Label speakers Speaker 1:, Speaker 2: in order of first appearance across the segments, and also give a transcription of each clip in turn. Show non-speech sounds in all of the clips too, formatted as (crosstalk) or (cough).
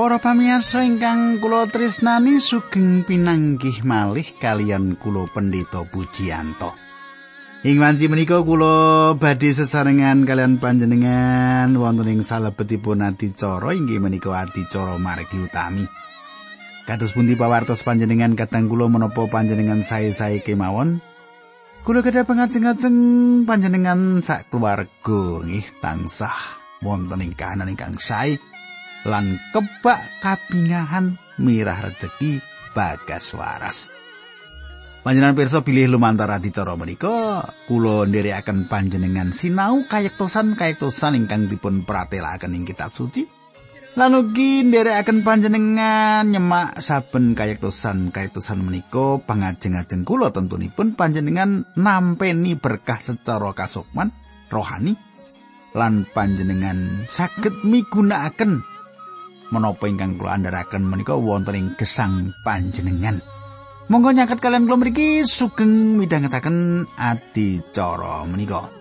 Speaker 1: Para pamirsa ingkang kula tresnani sugeng pinanggih malih kalian kula Pendeta Pujiyanto. Ing wanci menika kula badhe sesarengan kalian panjenengan wonten ing salebetipun adicara inggih menika adicara margi utami. Kados pundi pawartos panjenengan katang kula menapa panjenengan sae-sae kemawon? Kula kedah pangajeng-ajeng panjenengan sak keluarga nggih tansah wonten ing kahanan ingkang sae. Lan kebak kabingahan mirah rejeki bagas waras. Panjenengan pirsa bilih lumantar adicara menika, kula nderekaken panjenengan sinau kayektosan-kayektosan ingkang dipun pratelakaken ing kitab suci. Lan ugi nderekaken panjenengan nyemak saben kayektosan-kayektosan menika pangajeng-ajeng kula tentunipun panjenengan nampeni berkah secara kasukman rohani lan panjenengan saged migunakaken menapa ingkang kula andharaken menika wonten ing gesang panjenengan. Monggo nyaket kalian kula mriki sugeng midhangetaken adicara menika.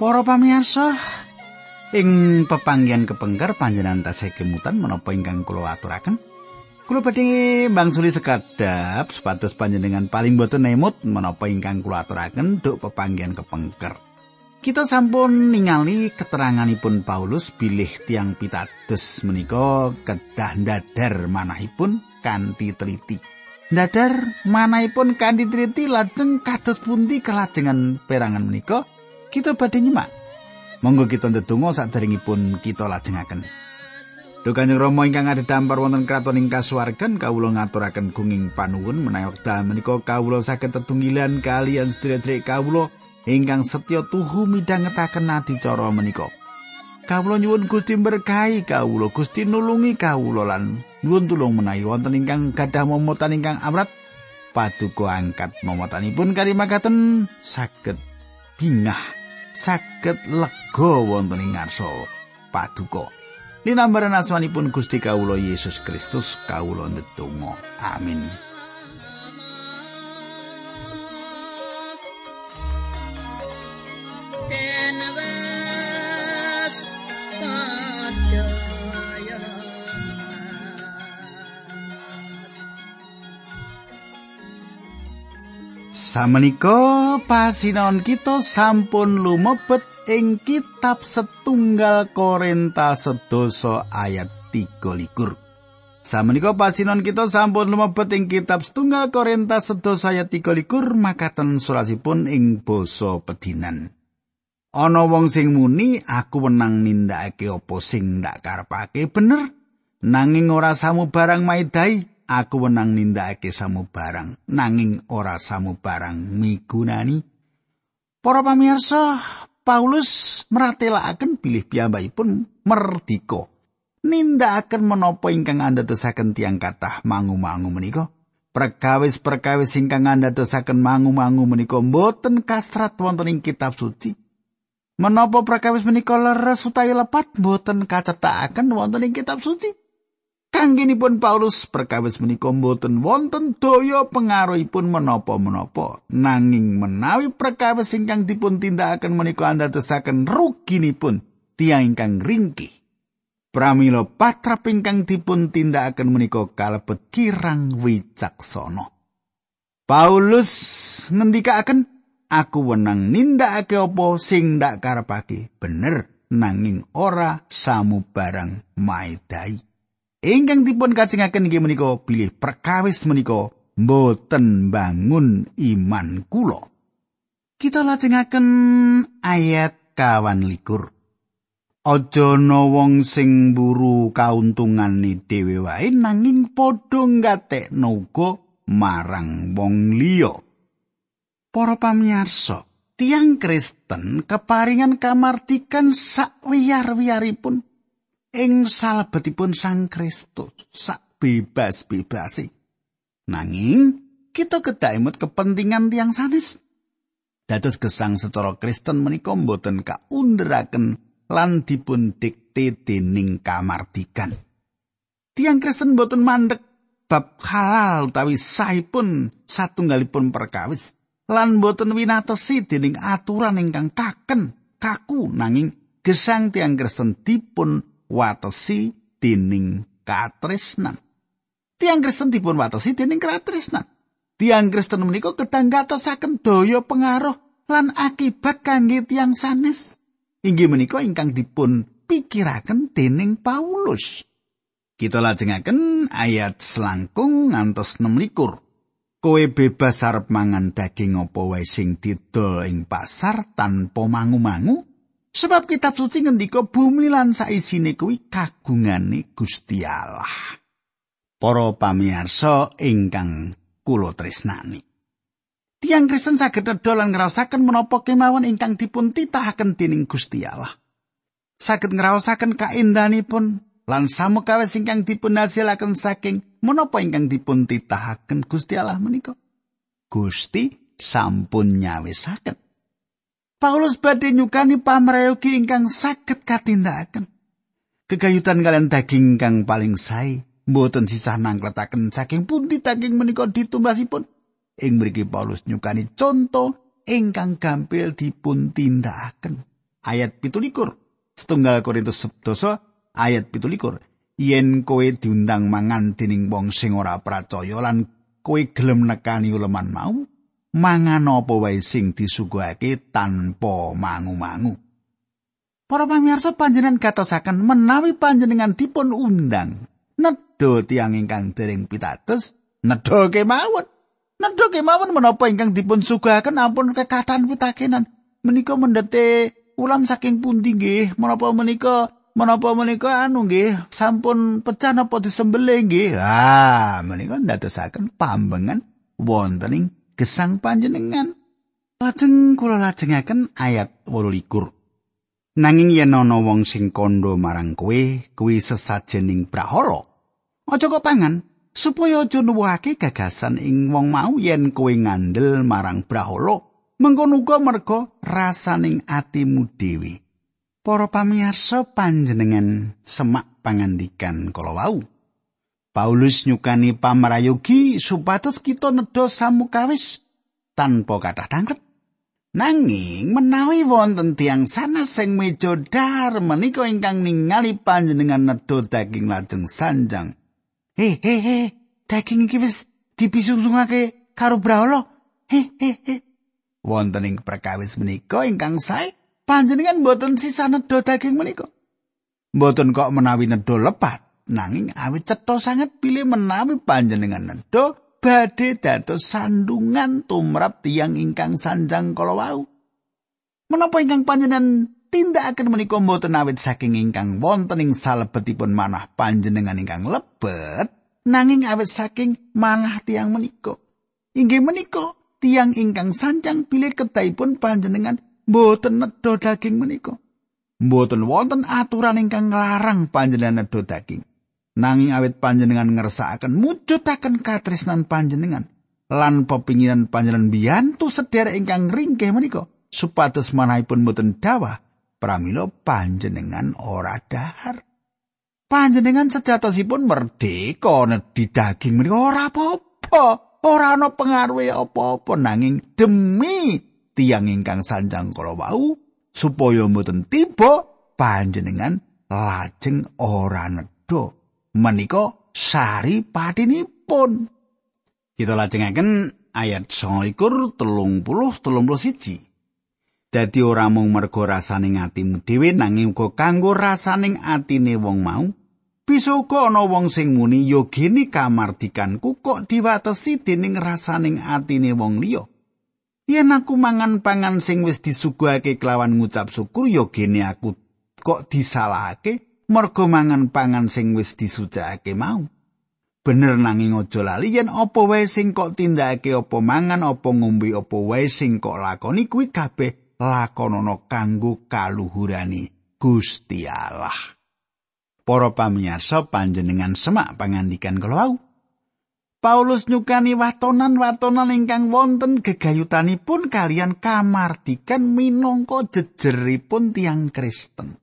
Speaker 1: Para pamirsa, Ing pepanggihan kepengker panjenengan tasih kemutan menapa ingkang kula aturaken? Kula badhe bangsuli sekadap supados panjenengan paling boten nemut menapa ingkang kula aturaken duk pepanggihan kepengker. Kita sampun ningali keteranganipun Paulus bilih tiang pitados menika kedah ndadar manahipun kanthi teliti. Ndadar manahipun kanthi teliti lajeng kados pundi kelajengan perangan menika? Kita badhe nyimak Monggo kita ndedonga saderengipun kita lajengaken. Duh Kanjeng Rama ingkang adhedhampar wonten kraton ing kasuwargan kawula ngaturaken gunging panuwun menawi wekdal menika kawula saged tetunggilan kalian sedherek kawula ingkang setya tuhu midhangetaken adicara menika. Kawula nyuwun Gusti berkahi kawula Gusti nulungi kawula lan nyuwun tulung menawi wonten ingkang gadah momotan ingkang amrat paduka angkat momotanipun karimakaten saged bingah saged lega wonten ing ngarsa paduka. Linambaran asmanipun Gusti kawula Yesus Kristus kawula ndedonga. Amin. Samenika pasinaon kita sampun lumebet ing kitab setunggal Korinta sedoso ayat 3 likur. Samenika pasinon kita sampun lumebet ing kitab setunggal Korinta sedoso ayat 3 likur makaten surasipun ing basa pedinan. Ana wong sing muni aku wenang nindakake apa sing ndak karepake bener nanging ora samu barang maidai aku wenang nindakake samu barang nanging ora samu barang migunani. Para pamirsa Paulus meratelaken bilih piyambakipun merdika. Nindakaken menapa ingkang andadosaken tiang kathah mangu-mangu menika? Perkawis-perkawis ingkang andadosaken mangu-mangu menika mboten kastrat wonten ing kitab suci. Menapa perkawis menika leres utawi lepat mboten kacethaken wonten ing kitab suci Kangginipun Paulus perkawis menika mboten wonten daya pengaruhipun menapa-menapa. Nanging menawi perkawis ingkang dipun tindakaken menika andadosaken ruginipun tiyang ingkang ringkih. Pramila patrap ingkang dipun tindakaken menika kalebet kirang wicaksana. Paulus ngendikaken aku wenang nindakake apa sing ndak karepake? Bener nanging ora samu barang maedai ingkang dipun kajengaken inggih menika bilih perkawis menika mboten bangun iman kula. Kita lajengaken ayat kawan likur. Aja ana wong sing mburu kauntungane dhewe wae nanging padha ngatekno uga marang wong liya. Para pamirsa, tiang Kristen keparingan kamartikan sak wiyar-wiyaripun ing salebetipun Sang Kristus sak bebas-bebasi. Nanging kita kedah emut kepentingan tiang sanes. Dados gesang secara Kristen menika mboten kaunderaken lan dipun dikte dening kamardikan. Tiang Kristen boten mandek bab halal utawi sahipun satunggalipun perkawis lan boten winatesi dening aturan ingkang kaken kaku nanging gesang tiang Kristen dipun watesi dening katresnan. Tiang Kristen dipun watesi dening katresnan. Tiang Kristen menika kedang gatosaken daya pengaruh lan akibat kangge tiang sanes. Inggih menika ingkang dipun pikiraken dening Paulus. Kita lajengaken ayat selangkung ngantos 6 likur. Kowe bebas arep mangan daging apa wae sing didol ing pasar tanpa mangu-mangu sebab kitab suci ngendika bumi lan saisine kuwi kagungane Gusti Allah. Para pamirsa ingkang kula tresnani. Tiang Kristen saged nedha lan ngraosaken menapa kemawon ingkang dipun titahaken dening Gusti Allah. Saged ngraosaken kaendanipun lan samukawis ingkang dipun hasilaken saking menapa ingkang dipun titahaken Gusti Allah menika. Gusti sampun nyawisaken. Paulus badhe nyukani pamrayogi ingkang saged katindakaken. Kegayutan kalian daging ingkang paling sae mboten sisah nangkletaken saking pundi daging menika ditumbasipun. Ing mriki Paulus nyukani conto ingkang gampil dipun tindakaken. Ayat 17. Setunggal Korintus 11 ayat 17. Yen kowe diundang mangan dening wong sing ora percaya lan kowe gelem nekani uleman mau, mangan apa wae sing disuguhake tanpa mangu-mangu. Para pamirsa panjenengan gatosaken menawi panjenengan dipun undang nedha tiang ingkang dereng pitados nedha kemawon. Nedha kemawon menapa ingkang dipun sugahaken ampun kekatan pitakenan. Menika mendete ulam saking pundi nggih? Menapa menika menapa menika anu nggih sampun pecah napa disembelih nggih? Ah menika ndadosaken pambengan wonten ing gesang panjenengan lajeng kula lajengaken ayat 28 Nanging yen ana wong sing kandha marang kowe, kuwi sesajening brahala. Aja kok pangan supaya aja nuwuhake gagasan ing wong mau yen kowe ngandel marang brahala. Mengkono uga merga rasaning atimu dhewe. Para pamirsa panjenengan semak pangandikan kala wau. Paulus nyukani pamrayogi supados kita nedha samukawis tanpa kathah tangket. Nanging menawi wonten tiang sana sing meja dar menika ingkang ningali panjenengan nedha daging lajeng sanjang He he he, daging iki wis dipisungsungake karo brahala. He he he. Wonten ing perkawis menika ingkang sae, panjenengan mboten sisa nedha daging menika. Mboten kok menawi nedha lepat, nanging awit cetha sanget pilih menawi panjenengan nedha badhe dados sandungan tumrap tiang ingkang sanjang kala wau. Menapa ingkang panjenengan tindakaken menika mboten awit saking ingkang wonten ing salebetipun manah panjenengan ingkang lebet nanging awit saking manah tiang menika? Inggih menika tiang ingkang sanjang pilih kedahipun panjenengan mboten nedha daging menika. Mboten wonten aturan ingkang nglarang panjenengan nedha daging nanging awit panjenengan ngersakaken mujudaken katresnan panjenengan lan pepinginan panjenengan biyantu sederek ingkang ringkeh menika supados manahipun mboten dawah pramila panjenengan ora dahar. Panjenengan sejatosipun merdeka di daging menika ora apa-apa. Ora ana pengaruhe apa-apa nanging demi tiang ingkang sanjang kala wau supaya mboten tiba panjenengan lajeng ora nedha. Menika sari padinipun. Kita lajengaken ayat 29 30 31. Dadi ora mung mergo rasaning atimu dhewe nanging uga kanggo rasaning atine wong mau. Bisa uga ana wong sing muni yogene kamardikanku kok diwatesi dening rasaning atine wong liya. Yen aku mangan pangan sing wis disuguhake kelawan ngucap syukur yogene aku kok disalahake mergo mangan pangan sing wis disucikake mau. Bener nanging aja lali yen apa wae sing kok tindakake apa mangan apa ngombe apa wae sing kok lakoni kuwi kabeh lakonana kanggo kaluhurani Gusti Allah. Para pamirsa panjenengan semak pangandikan kala Paulus nyukani watonan-watonan ingkang wonten gegayutanipun kalian kamardikan minangka jejeripun tiang Kristen.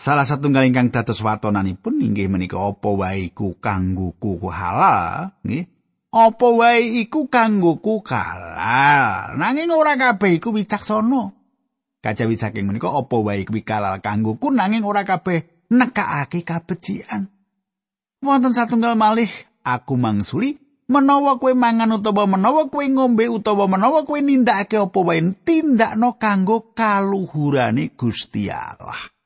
Speaker 1: Salah satunggal ingkang dados watonanipun inggih menika apa wae iku kanggo kuku halal, nggih. Apa wae iku kanggo halal. Nanging ora kabeh iku wicaksana. Kajawi saking menika apa wae kuwi halal kanggo nanging ora kabeh nekakake kabecikan. Wonten satunggal malih aku mangsuli menawa kowe mangan utawa menawa kowe ngombe utawa menawa kowe nindakake apa wae tindakno kanggo kaluhurane Gusti Allah.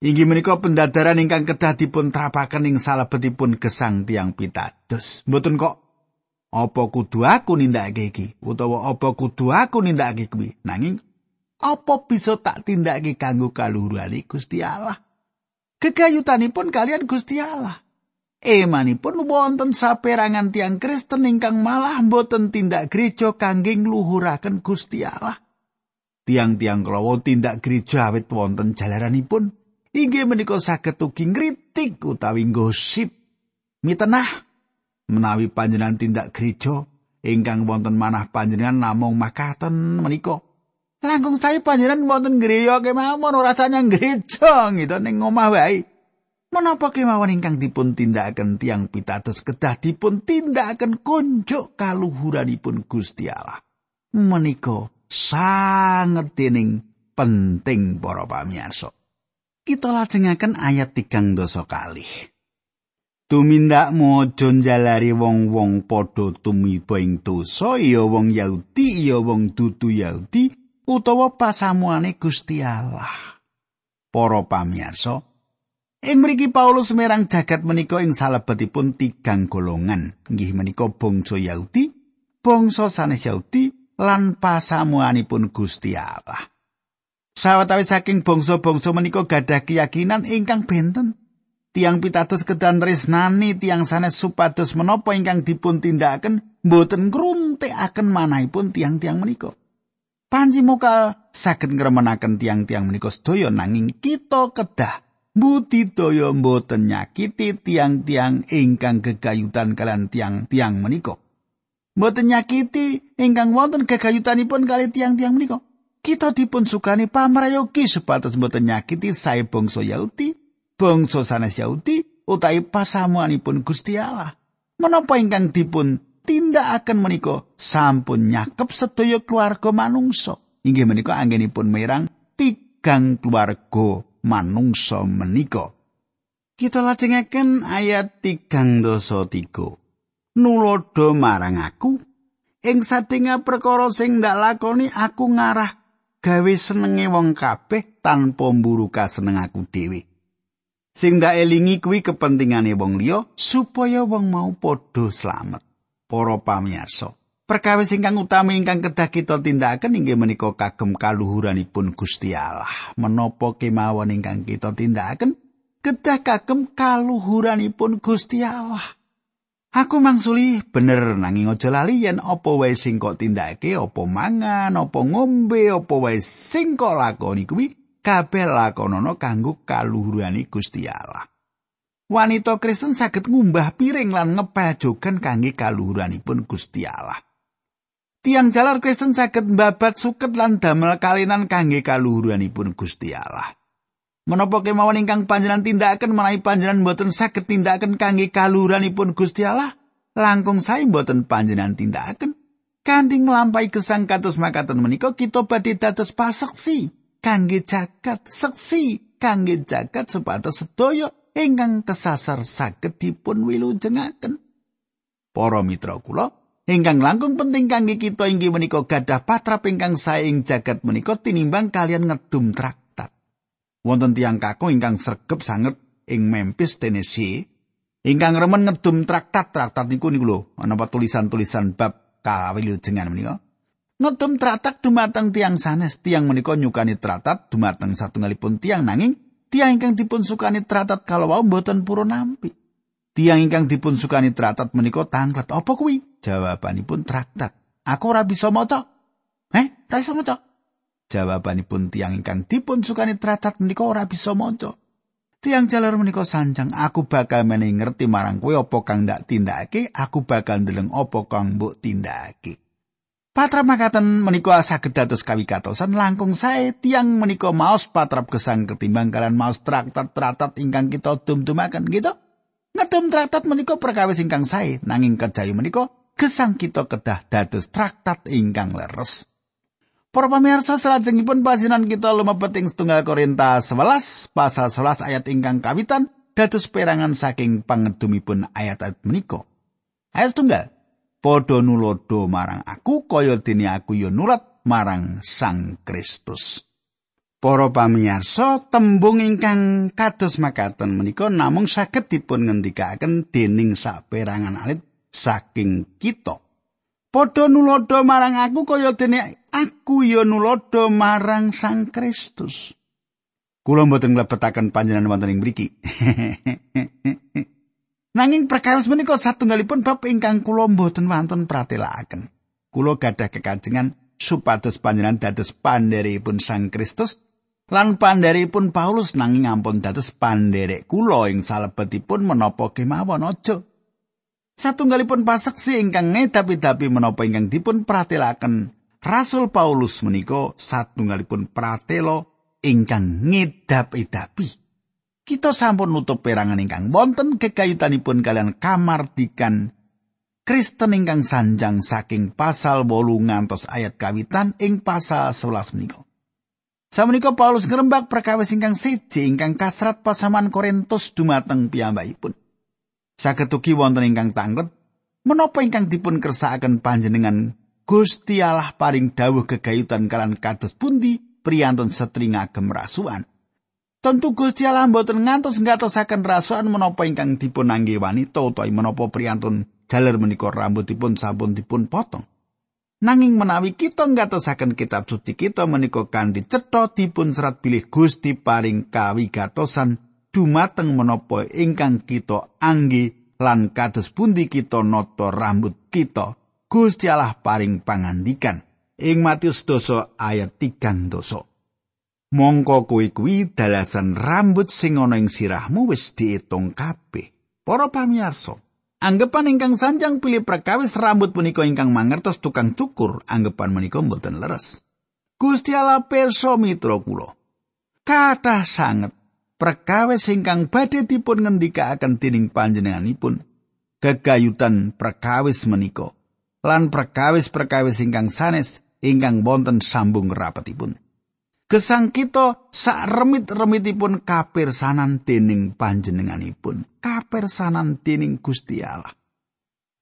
Speaker 1: Inggih menika pendadaran ingkang kedah dipun trapaken ing salebetipun gesang tiang pitados. Mboten kok apa kudu aku nindakake iki utawa apa kudu aku nindakake kuwi. Nanging apa bisa tak tindakake kanggo kaluhurane Gusti Allah? Kekayutanipun kalian Gusti Allah. Emanipun wonten saperangan tiang Kristen ingkang malah mboten tindak gereja kangge ngluhuraken Gusti Allah. Tiang-tiang kelawu tindak gereja awit wonten jalaranipun inggih menika saged ugi ngritik utawi gosip mitenah menawi panjenengan tindak gereja ingkang wonten manah panjenengan namung makaten menika. Langkung saya panjenengan wonten gereja kemawon ora rasanya gereja gitu ning omah wae. Menapa kemawon ingkang dipun tindakaken tiang pitados kedah dipun tindakaken konjuk kaluhuranipun Gusti Allah? Menika sanget dening penting para pamirsa kita lajengaken ayat tigang dosa kalih. Tumindak mojo njalari wong-wong padha tumiba ing dosa ya wong Yahudi ya wong dudu Yahudi utawa pasamuane Gusti Allah. Para pamirsa, ing mriki Paulus merang jagat menika ing salebetipun tigang golongan, inggih menika bangsa Yahudi, bangsa sanes Yahudi lan pasamuanipun Gusti Allah. Sawetawis saking bangsa-bangsa menika gadah keyakinan ingkang benten. Tiang pitados kedan tresnani tiang sanes supados menapa ingkang dipun tindakaken mboten ngruntekaken manahipun tiang-tiang menika. Panji muka saged ngremenaken tiang-tiang menika sedaya nanging kita kedah budidaya mboten nyakiti tiang-tiang ingkang gegayutan kalian tiang-tiang menika. Mboten nyakiti ingkang wonten gegayutanipun kali tiang-tiang menika. Kita dipun sukani pamrayogi supados mboten nyakiti sae bangsa Yahudi, bangsa sanes Yahudi utawi pasamuanipun Gusti Allah. Menapa ingkang dipun tindakaken menika sampun nyakep sedaya keluarga manungsa. Inggih menika anggenipun merang tigang keluarga manungsa menika. Kita lajengaken ayat tigang dosa tiga. Nulodo marang aku, ing satinga perkara sing ndak lakoni aku ngarah gawe senenge wong kabeh tanpa mburu kaseneng aku dhewe. Sing ndak elingi kuwi kepentingane wong liya supaya wong mau padha slamet. Para pamirsa, perkawis ingkang utami ingkang kedah kita tindakaken inggih menika kagem kaluhuranipun Gusti Allah. Menapa kemawon ingkang kita tindakaken kedah kagem kaluhuranipun Gusti Allah. Aku mangsuli bener nanging aja lali yen apa wae sing kok tindake, apa mangan, apa ngombe, apa wae sing kok lakoni kuwi kabeh lakonana kanggo kaluhurane Gusti Allah. Wanita Kristen saged ngumbah piring lan ngepel jogan kangge kaluhuranipun Gusti Allah. Tiang jalar Kristen saged mbabat suket lan damel kalinan kangge kaluhuranipun Gusti Allah. Menapa kemawon ingkang panjenengan tindakaken menawi panjenengan mboten saged tindakaken kangge kaluhuranipun Gusti Allah, langkung sae mboten panjenengan tindakaken kanthi nglampahi gesang kados makaten menika kita badhe dados paseksi kangge jagat seksi kangge jagat supados sedaya ingkang kesasar saged dipun wilujengaken. Para mitra kula, ingkang langkung penting kangge kita inggih menika gadah patrap ingkang sae ing jagat menika tinimbang kalian ngedum trak wonten tiang kakung ingkang sregep sanget ing Memphis, Tennessee, ingkang remen ngedum traktat-traktat niku niku lho, ana tulisan-tulisan bab kawilujengan menika. Ngedum traktat dumateng tiang sanes, tiang menika nyukani traktat dumateng satunggalipun tiang nanging tiang ingkang dipun sukani traktat kalau wau mboten purun nampi. Tiang ingkang dipun sukani traktat menika tanglet. Apa kuwi? Jawabanipun traktat. Aku ora bisa maca. Eh, ora bisa maca. Jawabanipun tiang ingkang dipun sukani traktat menika ora bisa maca. Tiang jalar menika sanjang, aku bakal menehi ngerti marang kowe apa kang ndak tindakake, aku bakal ndeleng apa kang mbok tindakake. Patrap makaten menika saged dados kawigatosan langkung sae tiang menika maos patrap gesang ketimbang kalian maos traktat-traktat ingkang kita dum-dumaken gitu. Ngedum traktat menika perkawis ingkang sae nanging kejayu menika gesang kita kedah dados traktat ingkang leres. Para pamirsa salajengipun pasinan kita lumebet ing setunggal Korintus 11 pasal 11 ayat ingkang kawitan dados perangan saking pangedumipun ayat-ayat menika. Ayat setunggal padha nulodo marang aku kaya dene aku ya nulat marang Sang Kristus. Para pamirsa, tembung ingkang kados makaten menika namung saged dipun ngendikaken dening saperangan alit saking kita. Padha nulodo marang aku kaya dene aku ya nulodo marang Sang Kristus. Kula mboten nglebetaken panjenengan wonten ing mriki. (laughs) Nanging perkawis menika satunggalipun bab ingkang kula mboten wonten pratelakaken. Kula gadah kekajengan supados panjenengan dados pandheripun Sang Kristus lan pandheripun Paulus nanging ampun dados pandherek kula ing salebetipun menapa kemawon aja. Satunggalipun paseksi ingkang ngedapi-dapi menapa ingkang dipun pratelakaken Rasul Paulus menika satunggalipun pratela ingkang ngedapi-dapi. kita sampun nutup perangan ingkang wonten kekayutanipun kalian kamardikan Kristen ingkang sanjang saking pasal bolu ngantos ayat kawitan ing pasal 11 menika. Samenika Paulus ngrembak perkawis ingkang siji ingkang kasrat pasaman Korintus dumateng piyambakipun. Saged ugi wonten ingkang tanglet menapa ingkang dipun kersakaken panjenengan Gusti Allah paring dawuh kegayutan kalian kados pundi priyantun setring agem rasuan. Tentu Gusti Allah mboten ngantos ngatosaken rasukan menapa ingkang dipun angge wanita utawa menapa priyantun jaler menika rambutipun sampun dipun potong. Nanging menawi kita ngatosaken kitab suci kita menika kanthi cetha dipun serat bilih Gusti paring kawigatosan dumateng menapa ingkang kita angge lan kados pundi kita nata rambut kita. Gusti Allah paring pangandikan ing Matius doso ayat 3 doso. Mongko kuwi kuwi dalasan rambut sing ana ing sirahmu wis diitung kabeh. Para pamirsa, anggapan ingkang sanjang pilih perkawis rambut punika ingkang mangertos tukang cukur, anggapan menika mboten leres. Gusti Allah pirsa mitra kula. Kathah sanget perkawis ingkang badhe dipun ngendikaaken dening panjenenganipun. Gegayutan perkawis menika lan perkawis-perkawis ingkang sanes ingkang wonten sambung rapetipun. gesang kita sak remit-remitipun kapirsanan dening panjenenganipun kapirsanan dening Gusti Allah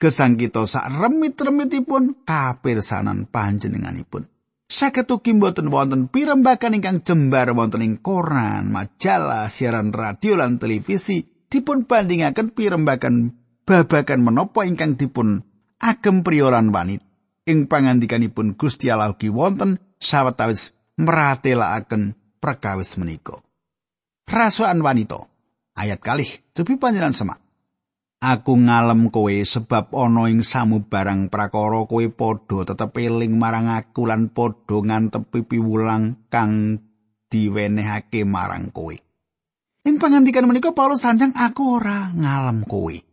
Speaker 1: gesang kita sak remit-remitipun kapirsanan panjenenganipun saged ugi boten wonten pirembakan ingkang jembar wonten ing koran majalah siaran radio lan televisi dipun bandingaken pirembakan babagan menapa ingkang dipun agem priolan wanit ing pangandikanipun Gusti Allah ugi wonten sawetawis mratelakaken perkawis menika. Rasukan wanita. Ayat kalih, cepi panjenengan semak. Aku ngalem kowe sebab ana ing samu barang prakara kowe padha tetep eling marang aku lan padha ngantepi piwulang kang diwenehake marang kowe. Ing pangandikan menika Paulus sanjang aku ora ngalem kowe.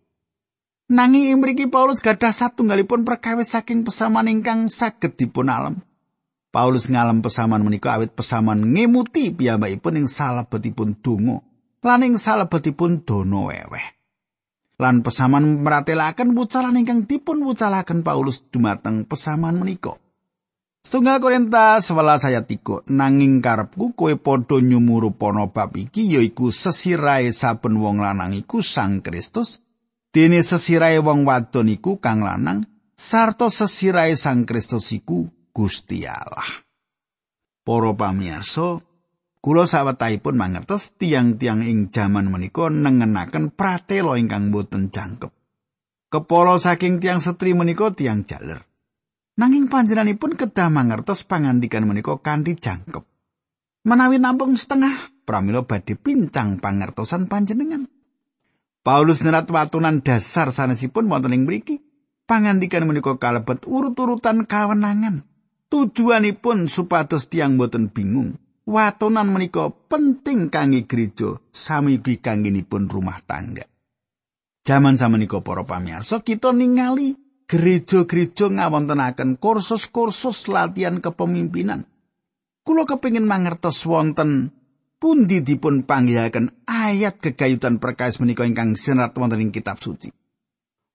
Speaker 1: Nanging ing mriki Paulus gadah satunggalipun perkawis saking pesaman ingkang saged dipun alem. Paulus ngalem pesaman menika awit pesaman ngemuti piyambakipun ing salebetipun donga lan ing salebetipun dono weweh. Lan pesaman meratelaken wucalan ingkang dipun wucalaken Paulus dumateng pesaman menika. Setunggal Korintus 11 ayat 3 nanging karepku kowe padha nyumurupana bab iki yaiku sesirae saben wong lanang iku Sang Kristus dene sesirae wong wadon iku kang lanang sarta sesirae Sang Kristus iku Gusti Allah. Para pamirsa, kula sawetahipun mangertos tiang-tiang ing jaman menika nengenaken pratela ingkang boten jangkep. Kepala saking tiang setri menika tiang jaler. Nanging panjenenganipun kedah mangertos pangandikan menika kanthi jangkep. Menawi nampung setengah, pramila badhe pincang pangertosan panjenengan. Paulus nerat watunan dasar sanesipun wonten ing mriki. Pangandikan menika kalebet urut-urutan kawenangan. Tujuanipun supados tiang boten bingung. Watonan menika penting kangge gereja sami kanggenipun rumah tangga. Jaman samenika para pamirsa kita ningali gereja-gereja ngawontenaken kursus-kursus latihan kepemimpinan. Kulo kepingin mangertos wonten pundi dipun panggihaken ayat kegayutan perkais menika ingkang sinerat wonten ing kitab suci.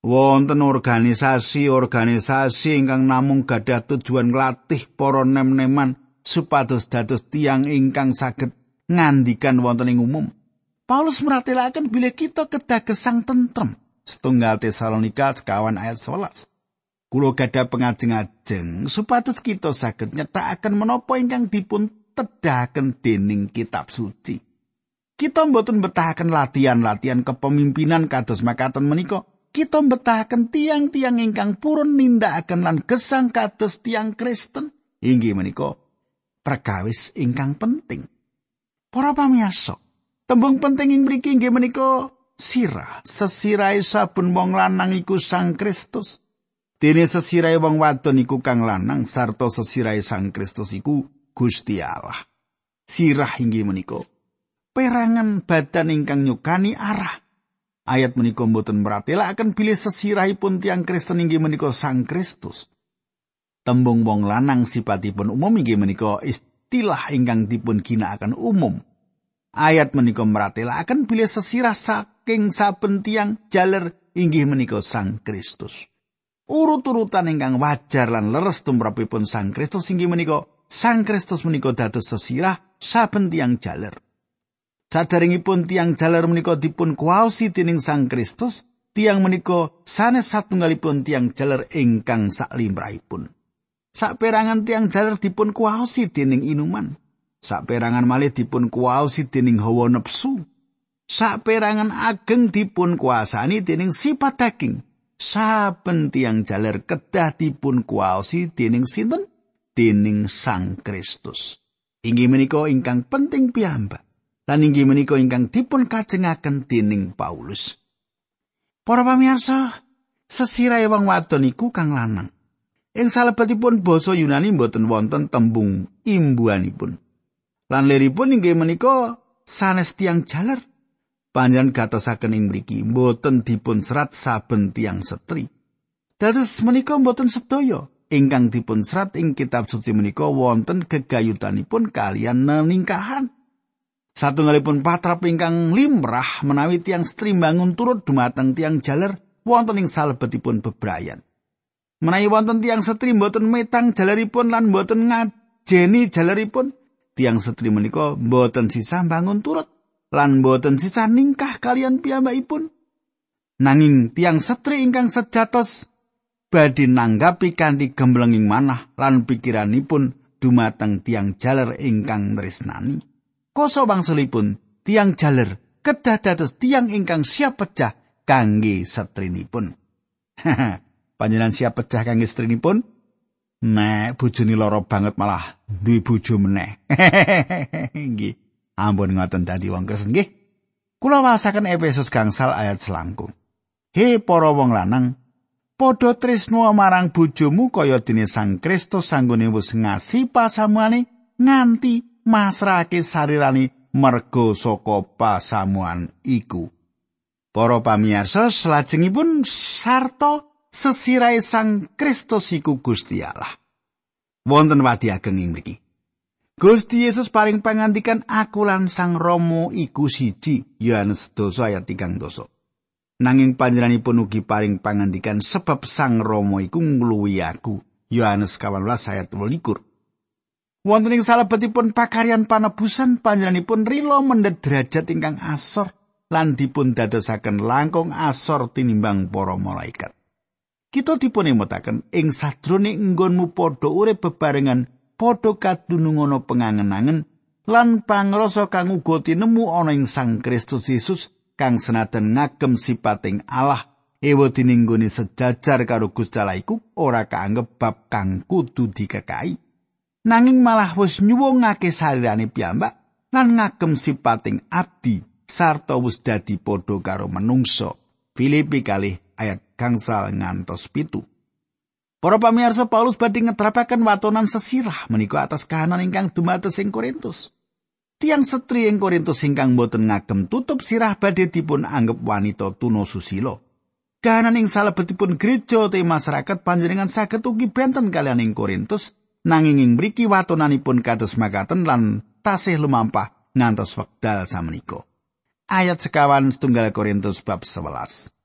Speaker 1: Wonten organisasi-organisasi ingkang namung gadah tujuan nglatih para nem-neman supados dados tiang ingkang saged ngandikan wonten ing umum. Paulus meratelaken bilih kita kedah gesang tentrem. Setunggal Tesalonika sekawan ayat 11. Kulo gadah pengajeng-ajeng supados kita saged nyethakaken menapa ingkang dipun tedahaken dening kitab suci. Kita mboten betahaken latihan-latihan kepemimpinan kados makaten menika. Kita betahaken tiang-tiang ingkang purun nindakaken lan gesang kados tiang Kristen. Inggih menika perkawis ingkang penting. Para pamirsa, Tembung penting ing mriki nggih menika sirah. Sesirai sabun wong lanang iku Sang Kristus. Dene sesirai wong wadon iku kang lanang sarta sesirai Sang Kristus iku Gusti Allah. Sirah inggih menika perangan badan ingkang nyukani arah. Ayat menika mboten meratelaken bilih sesirahipun tiang Kristen inggih menika Sang Kristus. Tembung wong lanang sipatipun umum inggih menika istilah ingkang dipun ginakaken umum. Ayat menika meratelaken bilih sesirah saking saben tiang jaler inggih menika Sang Kristus. Urut-urutan ingkang wajar lan leres tumrapipun Sang Kristus inggih menika Sang Kristus menika dados sesirah saben tiang jaler. Sadaringipun tiang jaler menika dipun kuwaosi dening Sang Kristus, tiang menika sanes satunggalipun tiang jaler ingkang saklimrahipun. Saperangan tiang jaler dipun kuwaosi dening inuman. Saperangan malih dipun kuwaosi dening hawa nepsu. Saperangan ageng dipun kuasani dening sifat daging. Saben tiang jaler kedah dipun kuwaosi dening sinten? Dening Sang Kristus. Inggih menika ingkang penting piyambak. Lan inggih menika ingkang dipun kajengaken dening Paulus. Para pamirsa, sesirai wong wadon iku kang lanang. Ing salebetipun basa Yunani mboten wonten tembung imbuanipun. Lan liripun inggih menika sanes tiang jaler. Panjenengan gatosaken ing mriki mboten dipun serat saben tiang setri. Dados menika mboten sedaya ingkang dipun serat ing kitab suci menika wonten gegayutanipun kalian neningkahan. Satunggalipun patrap ingkang limrah menawi tiang setri bangun turut dumateng tiang jaler wonten ing salebetipun bebrayan. Menawi wonten tiang setri mboten metang jaleripun lan mboten ngajeni jaleripun, tiang setri menika mboten sisa bangun turut lan mboten sisa ningkah kalian piyambakipun nanging tiang setri ingkang sejatos badhe nanggapi kanthi gemblenging manah lan pikiranipun dumateng tiang jaler ingkang tresnani koso wangsulipun tiang jaler kedah dados tiang ingkang siap pecah kangge setrinipun (laughs) panjenengan siap pecah kangge setrinipun nek bojone lara banget malah duwe bojo meneh. (laughs) Nggih. Ampun ngoten dadi wong Kristen nggih. Kula wasaken Efesus gangsal ayat selangkung. He para wong lanang, padha tresno marang bojomu kaya dene Sang Kristus sanggone wis ngasi pasamuane nganti masrake sarirani mergo saka pasamuan iku. Para pamirsa, salajengipun sarta sesirai Sang Kristus iku Gusti Allah. Wonten wadi ageng ing mriki. Gusti Yesus paring pangandikan aku lan Sang Rama iku siji. Yohanes 2 ayat 3 doso. Nanging panjenenganipun ugi paring pangandikan sebab Sang Rama iku ngluwi aku. Yohanes 18 ayat 12. Wonten ing salebetipun pakaryan panebusan panjenenganipun rila mendhet derajat ingkang asor lan dipun dadosaken langkung asor tinimbang para malaikat. kita dipun emutaken ing sadrone nggonmu padha urip bebarengan padha kadunungono pengangen-angen lan pangrasa kang uga tinemu ana ing Sang Kristus Yesus kang senajan ngagem sipating Allah ewa dininggoni sejajar karo Gusti Allah iku ora kaanggep bab kang kudu dikekai nanging malah wis nyuwungake sarirane piyambak lan ngagem sipating abdi sarta wis dadi padha karo menungso Filipi kalih ayat gangsal ngantos pitu. Para pamirsa Paulus badhe ngetrapaken watonan sesirah menika atas kahanan ingkang dumados ing Korintus. Tiang setri ing Korintus ingkang boten ngagem tutup sirah badhe dipun anggap wanita tuno susilo. Kahanan ing salebetipun gereja te masyarakat panjenengan saged ugi benten kalian ing Korintus nanging ing mriki watonanipun kados makaten lan tasih lumampah ngantos wekdal samenika. Ayat sekawan setunggal Korintus bab 11.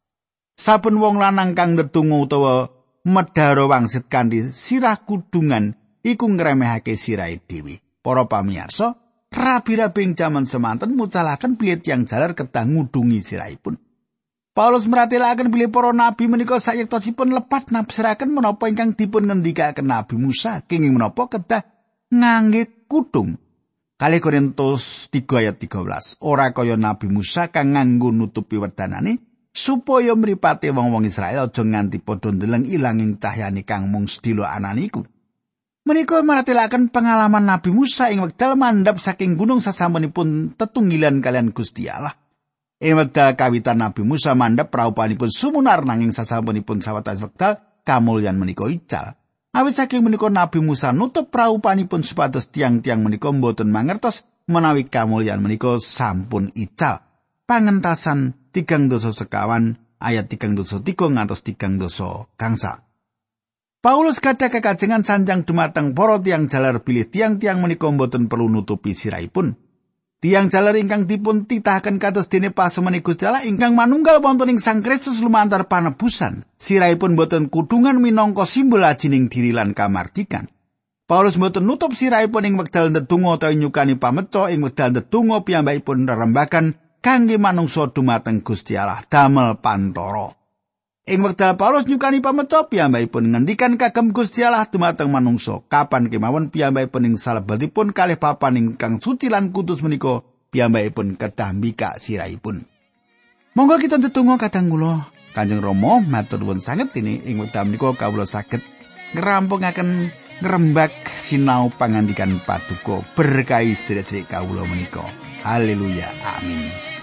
Speaker 1: Saben wong lanang kang ndedonga utawa medharo wangsit kanthi sirah kudungan iku ngremehake sirahe dhewe. Para pamirsa, rabi-rabi ing jaman semanten mucalaken bilih tiyang jalar kedah ngudungi sirahipun. Paulus meratelaken bilih para nabi menika sayektosipun lepat nafsiraken menapa ingkang dipun ngendikaken Nabi Musa kenging menapa kedah ngangge kudung. Kali Korintus 3 ayat 13. Ora kaya Nabi Musa kang nganggo nutupi wedanane supaya mripate wong-wong Israel aja nganti padha ndeleng ilanging cahyane kang mung sedilo ananiku. Menika maratelaken pengalaman Nabi Musa ing wekdal mandhap saking gunung sasampunipun tetunggilan kalian Gusti Allah. Ing wekdal kawitan Nabi Musa mandhap praupanipun sumunar nanging sasampunipun sawetawis wekdal kamulyan menika ical. Awit saking menika Nabi Musa nutup praupanipun supados tiang-tiang menika mboten mangertos menawi kamulyan menika sampun ical. Pangentasan tigang dosa sekawan ayat tigang dosa tiga ngantos tigang dosa kangsa. Paulus gadah kekajengan sanjang dumateng para tiang jalar bilih tiang-tiang menika mboten perlu nutupi sirahipun. Tiang jalar ingkang dipun titahaken kados dene pasemeni Gusti Allah ingkang manunggal wonten ing Sang Kristus lumantar panebusan. Sirahipun boten kudungan minangka simbol ajining diri lan kamardikan. Paulus mboten nutup sirahipun ing wekdal ndedonga utawa nyukani pameco ing wekdal ndedonga piyambakipun rerembakan kangge manungsa dumateng Gusti Allah damel pantoro. Ing wekdal Paulus nyukani pameco piyambakipun ngendikan kagem Gusti Allah dumateng manungsa. Kapan kemawon piyambakipun ing salebetipun kalih papan ingkang suci lan kudus menika piyambakipun kedah mbikak sirahipun. Monggo kita ndedonga kadang kula Kanjeng Rama matur nuwun sanget ini ing wekdal menika kawula saged ngrampungaken ngrembak sinau pangandikan paduka berkahi sedherek kawula menika. Haleluya. Amin.